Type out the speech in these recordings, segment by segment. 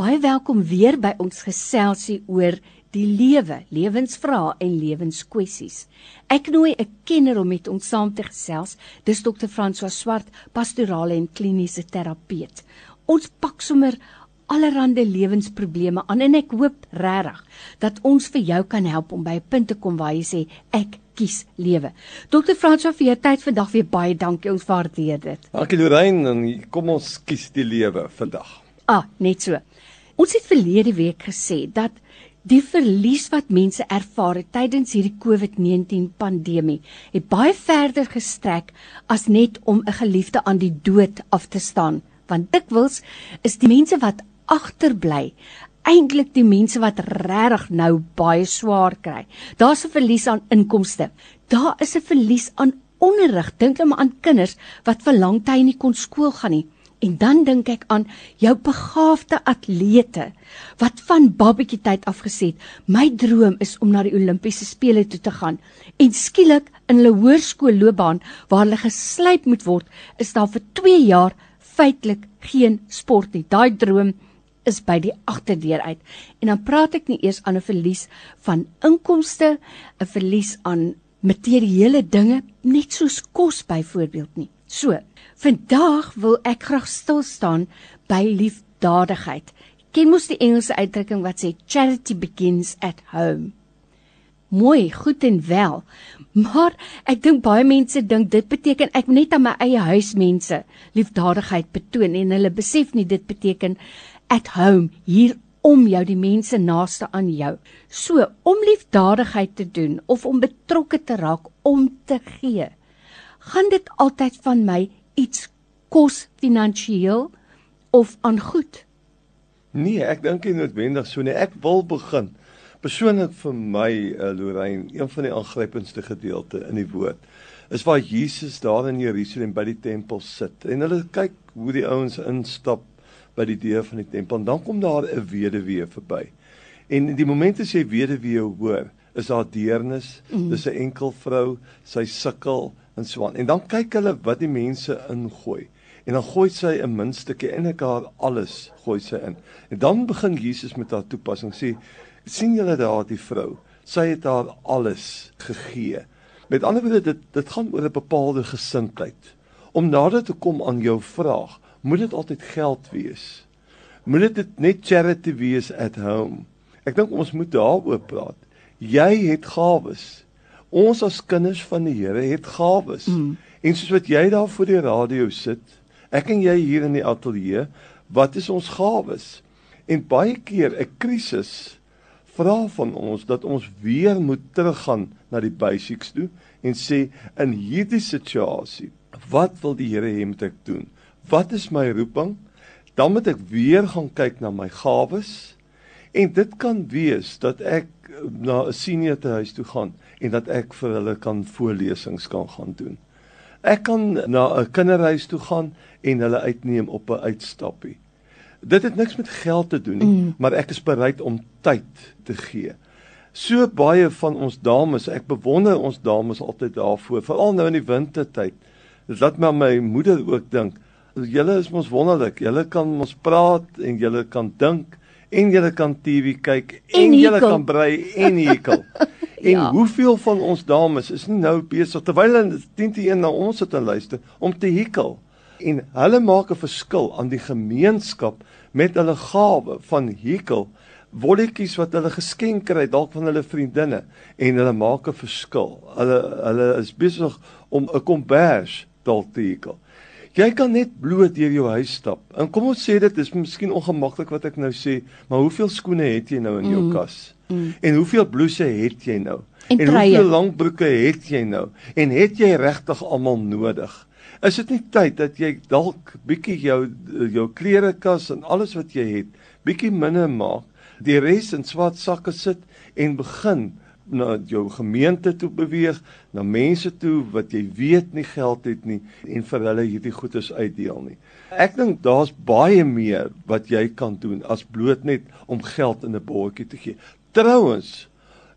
Baie welkom weer by ons geselsie oor die lewe, lewensvrae en lewenskwessies. Ek nooi 'n kenner om met ons saam te gesels. Dis Dr. François Swart, pastorale en kliniese terapeut. Ons pak sommer allerlei lewensprobleme aan en ek hoop regtig dat ons vir jou kan help om by 'n punt te kom waar jy sê ek kies lewe. Dr. François vir jou tyd vandag weer baie dankie. Ons waardeer dit. Dankie Lorraine en kom ons kies die lewe vandag. Ah, net so. Ons het verlede week gesê dat Die verlies wat mense ervaar het tydens hierdie COVID-19 pandemie het baie verder gestrek as net om 'n geliefde aan die dood af te staan, want dikwels is die mense wat agterbly eintlik die mense wat regtig nou baie swaar kry. Daar's 'n verlies aan inkomste. Daar is 'n verlies aan onderrig. Dink net aan kinders wat vir lang tyd nie kon skool gaan nie. En dan dink ek aan jou begaafde atlete wat van babatjie tyd af gesê het, my droom is om na die Olimpiese spele toe te gaan. En skielik in hulle hoërskoolloopbaan waar hulle geslyp moet word, is daar vir 2 jaar feitelik geen sport nie. Daai droom is by die agterdeur uit. En dan praat ek nie eers aan 'n verlies van inkomste, 'n verlies aan materiële dinge, net soos kos byvoorbeeld nie. So, vandag wil ek graag stil staan by liefdadigheid. Ken mos die Engelse uitdrukking wat sê charity begins at home. Mooi, goed en wel. Maar ek dink baie mense dink dit beteken ek net aan my eie huis mense liefdadigheid betoon en hulle besef nie dit beteken at home hier om jou die mense naaste aan jou. So om liefdadigheid te doen of om betrokke te raak om te gee gaan dit altyd van my iets kos finansiëel of aan goed? Nee, ek dink nie noodwendig so nie. Ek wil begin. Persoonlik vir my, uh, Lorraine, een van die aangrypendste gedeelte in die woord is waar Jesus daar in Jerusalem by die tempel sit en hulle kyk hoe die ouens instap by die deur van die tempel en dan kom daar 'n weduwee verby. En die oomblik as jy weduwee hoor, is daar deernis, mm. dis 'n enkel vrou, sy sukkel, en so aan. En dan kyk hulle wat die mense ingooi. En dan gooi sy 'n muntstukkie en ek haar alles gooi sy in. En dan begin Jesus met haar toepassing sê sien julle daar die vrou? Sy het haar alles gegee. Met ander woorde dit dit gaan oor 'n bepaalde gesindheid. Om nader te kom aan jou vraag, moet dit altyd geld wees? Moet dit net charity wees at home? Ek dink ons moet daaroor praat. Jy het gawes. Ons as kinders van die Here het gawes. Mm. En soos wat jy daar voor die radio sit, ek en jy hier in die ateljee, wat is ons gawes? En baie keer 'n krisis vra van ons dat ons weer moet teruggaan na die basics toe en sê in hierdie situasie, wat wil die Here hê moet ek doen? Wat is my roeping? Dan moet ek weer gaan kyk na my gawes. En dit kan wees dat ek na 'n senior te huis toe gaan en dat ek vir hulle kan voorlesings kan gaan doen. Ek kan na 'n kinderhuis toe gaan en hulle uitneem op 'n uitstappie. Dit het niks met geld te doen nie, mm. maar ek is bereid om tyd te gee. So baie van ons dames, ek bewonder ons dames altyd daarvoor, veral nou in die wintertyd. Dit laat my my moeder ook dink, julle is mos wonderlik. Julle kan mos praat en julle kan dink en julle kan TV kyk en, en julle kan brei en hekel. En ja. hoeveel van ons dames is nie nou besig terwyl hulle 10 te 1 na ons sit en luister om te hekel en hulle maak 'n verskil aan die gemeenskap met hulle gawe van hekel wolletjies wat hulle geskenk kry dalk van hulle vriendinne en hulle maak 'n verskil. Hulle hulle is besig om 'n kombers dalk te hekel. Jy kan net bloot deur jou huis stap. En kom ons sê dit is miskien ongemaklik wat ek nou sê, maar hoeveel skoene het jy nou in jou mm. kas? Mm. En hoeveel blouse het jy nou? En, en hoeveel langbroeke het jy nou? En het jy regtig almal nodig? Is dit nie tyd dat jy dalk bietjie jou jou klerekas en alles wat jy het bietjie minder maak, die res in swart sakke sit en begin na jou gemeente toe beweeg, na mense toe wat jy weet nie geld het nie en vir hulle hierdie goedes uitdeel nie. Ek dink daar's baie meer wat jy kan doen as bloot net om geld in 'n bordjie te gee. Trouwens,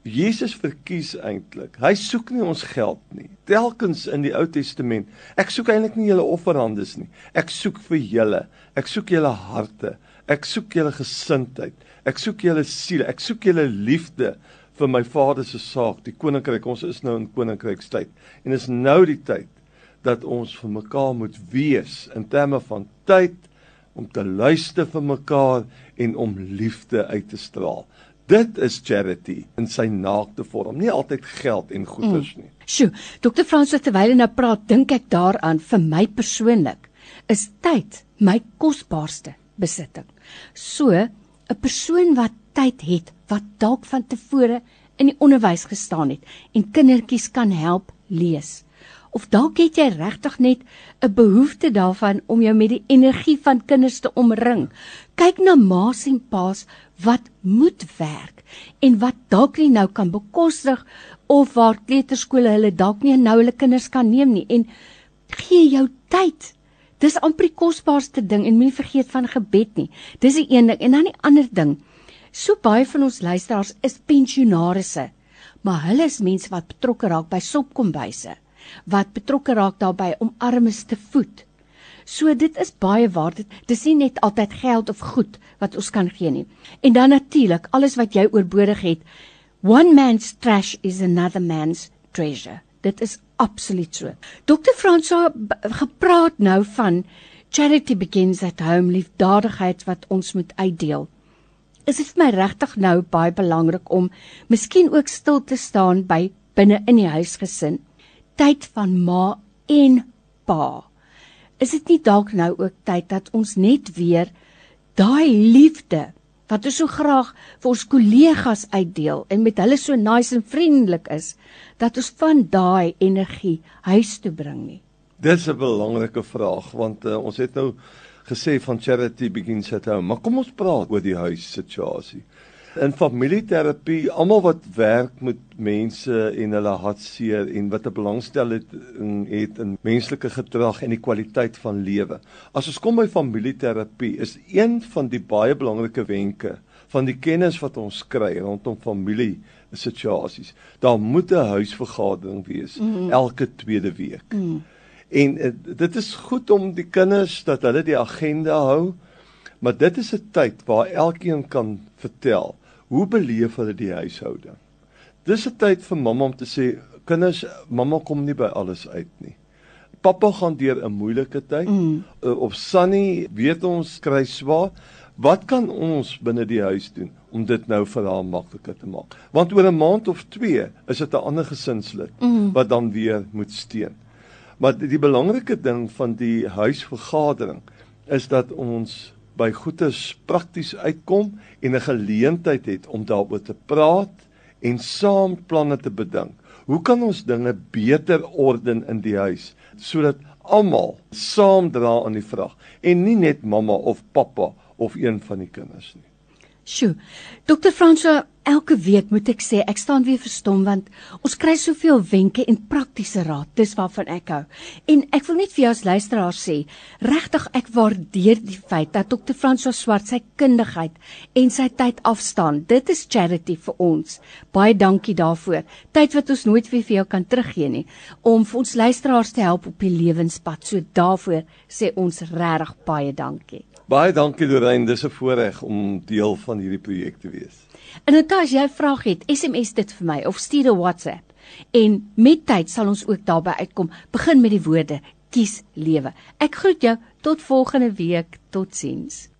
Jesus verkies eintlik. Hy soek nie ons geld nie. Telkens in die Ou Testament, ek soek eintlik nie julle offerhandes nie. Ek soek vir julle. Ek soek julle harte. Ek soek julle gesindheid. Ek soek julle siele. Ek soek julle liefde vir my Vader se saak, die koninkryk. Ons is nou in koninkrykstyd en is nou die tyd dat ons vir mekaar moet wees in terme van tyd om te luister vir mekaar en om liefde uit te straal. Dit is charity in sy naakte vorm, nie altyd geld en goederes mm. nie. Sjoe, Dr. Frans terwyl hy nou praat, dink ek daaraan vir my persoonlik is tyd my kosbaarste besitting. So, 'n persoon wat tyd het, wat dalk van tevore in die onderwys gestaan het en kindertjies kan help lees. Of dalk het jy regtig net 'n behoefte daarvan om jou met die energie van kinders te omring. Kyk na ma's en pa's wat moet werk en wat dalk nie nou kan bekostig of waar kleuterskole hulle dalk nie nou hulle kinders kan neem nie en gee jou tyd. Dis amper die kosbaarste ding en moenie vergeet van gebed nie. Dis die een ding en dan die ander ding. So baie van ons luisteraars is pensionarisse, maar hulle is mense wat betrokke raak by sopkombuise, wat betrokke raak daarbey om armes te voed. So dit is baie waar dit dis nie net altyd geld of goed wat ons kan gee nie. En dan natuurlik alles wat jy oorbodig het. One man's trash is another man's treasure. Dit is absoluut so. Dr. Fransa gepraat nou van charity begins at home, liefdadigheid wat ons moet uitdeel is dit vir my regtig nou baie belangrik om miskien ook stil te staan by binne in die huisgesin tyd van ma en pa. Is dit nie dalk nou ook tyd dat ons net weer daai liefde wat ons so graag vir ons kollegas uitdeel en met hulle so nice en vriendelik is dat ons van daai energie huis toe bring nie. Dis 'n belangrike vraag want uh, ons het nou gesê van charity begins at home. Maar kom ons praat oor die huis situasie. In familieterapie, almal wat werk met mense en hulle hartseer en wat 'n belangstel het in het in menslike gedrag en die kwaliteit van lewe. As ons kom by familieterapie, is een van die baie belangrike wenke van die kennis wat ons kry rondom familie situasies. Daar moet 'n huisvergadering wees mm -hmm. elke tweede week. Mm -hmm. En uh, dit is goed om die kinders dat hulle die agenda hou, maar dit is 'n tyd waar elkeen kan vertel hoe beleef hulle die huishouding. Dis 'n tyd vir mamma om te sê, kinders, mamma kom nie by alles uit nie. Pappa gaan deur 'n moeilike tyd. Mm. Uh, of Sunny, weet ons kry swaar. Wat kan ons binne die huis doen om dit nou vir haar makliker te maak? Want oor 'n maand of 2 is dit 'n ander gesinslid mm. wat dan weer moet steun. Maar die belangrike ding van die huisvergadering is dat ons by goeders prakties uitkom en 'n geleentheid het om daaroor te praat en saam planne te bedink. Hoe kan ons dinge beter orden in die huis sodat almal saam dra aan die vrag en nie net mamma of pappa of een van die kinders nie. Sjoe. Dokter Fransoa, elke week moet ek sê ek staan weer verstom want ons kry soveel wenke en praktiese raad. Dis waarvan ek hou. En ek wil net vir jou as luisteraar sê, regtig ek waardeer die feit dat Dokter Fransoa Swart sy kundigheid en sy tyd afstaan. Dit is charity vir ons. Baie dankie daarvoor. Tyd wat ons nooit weer vir jou kan teruggee nie om vir ons luisteraars te help op die lewenspad. So daarvoor sê ons regtig baie dankie. Baie dankie Lorraine, dis 'n voorreg om deel van hierdie projek te wees. En as jy 'n vraag het, SMS dit vir my of stuur 'n WhatsApp. En met tyd sal ons ook daarby uitkom. Begin met die woorde: Kies lewe. Ek groet jou tot volgende week. Totsiens.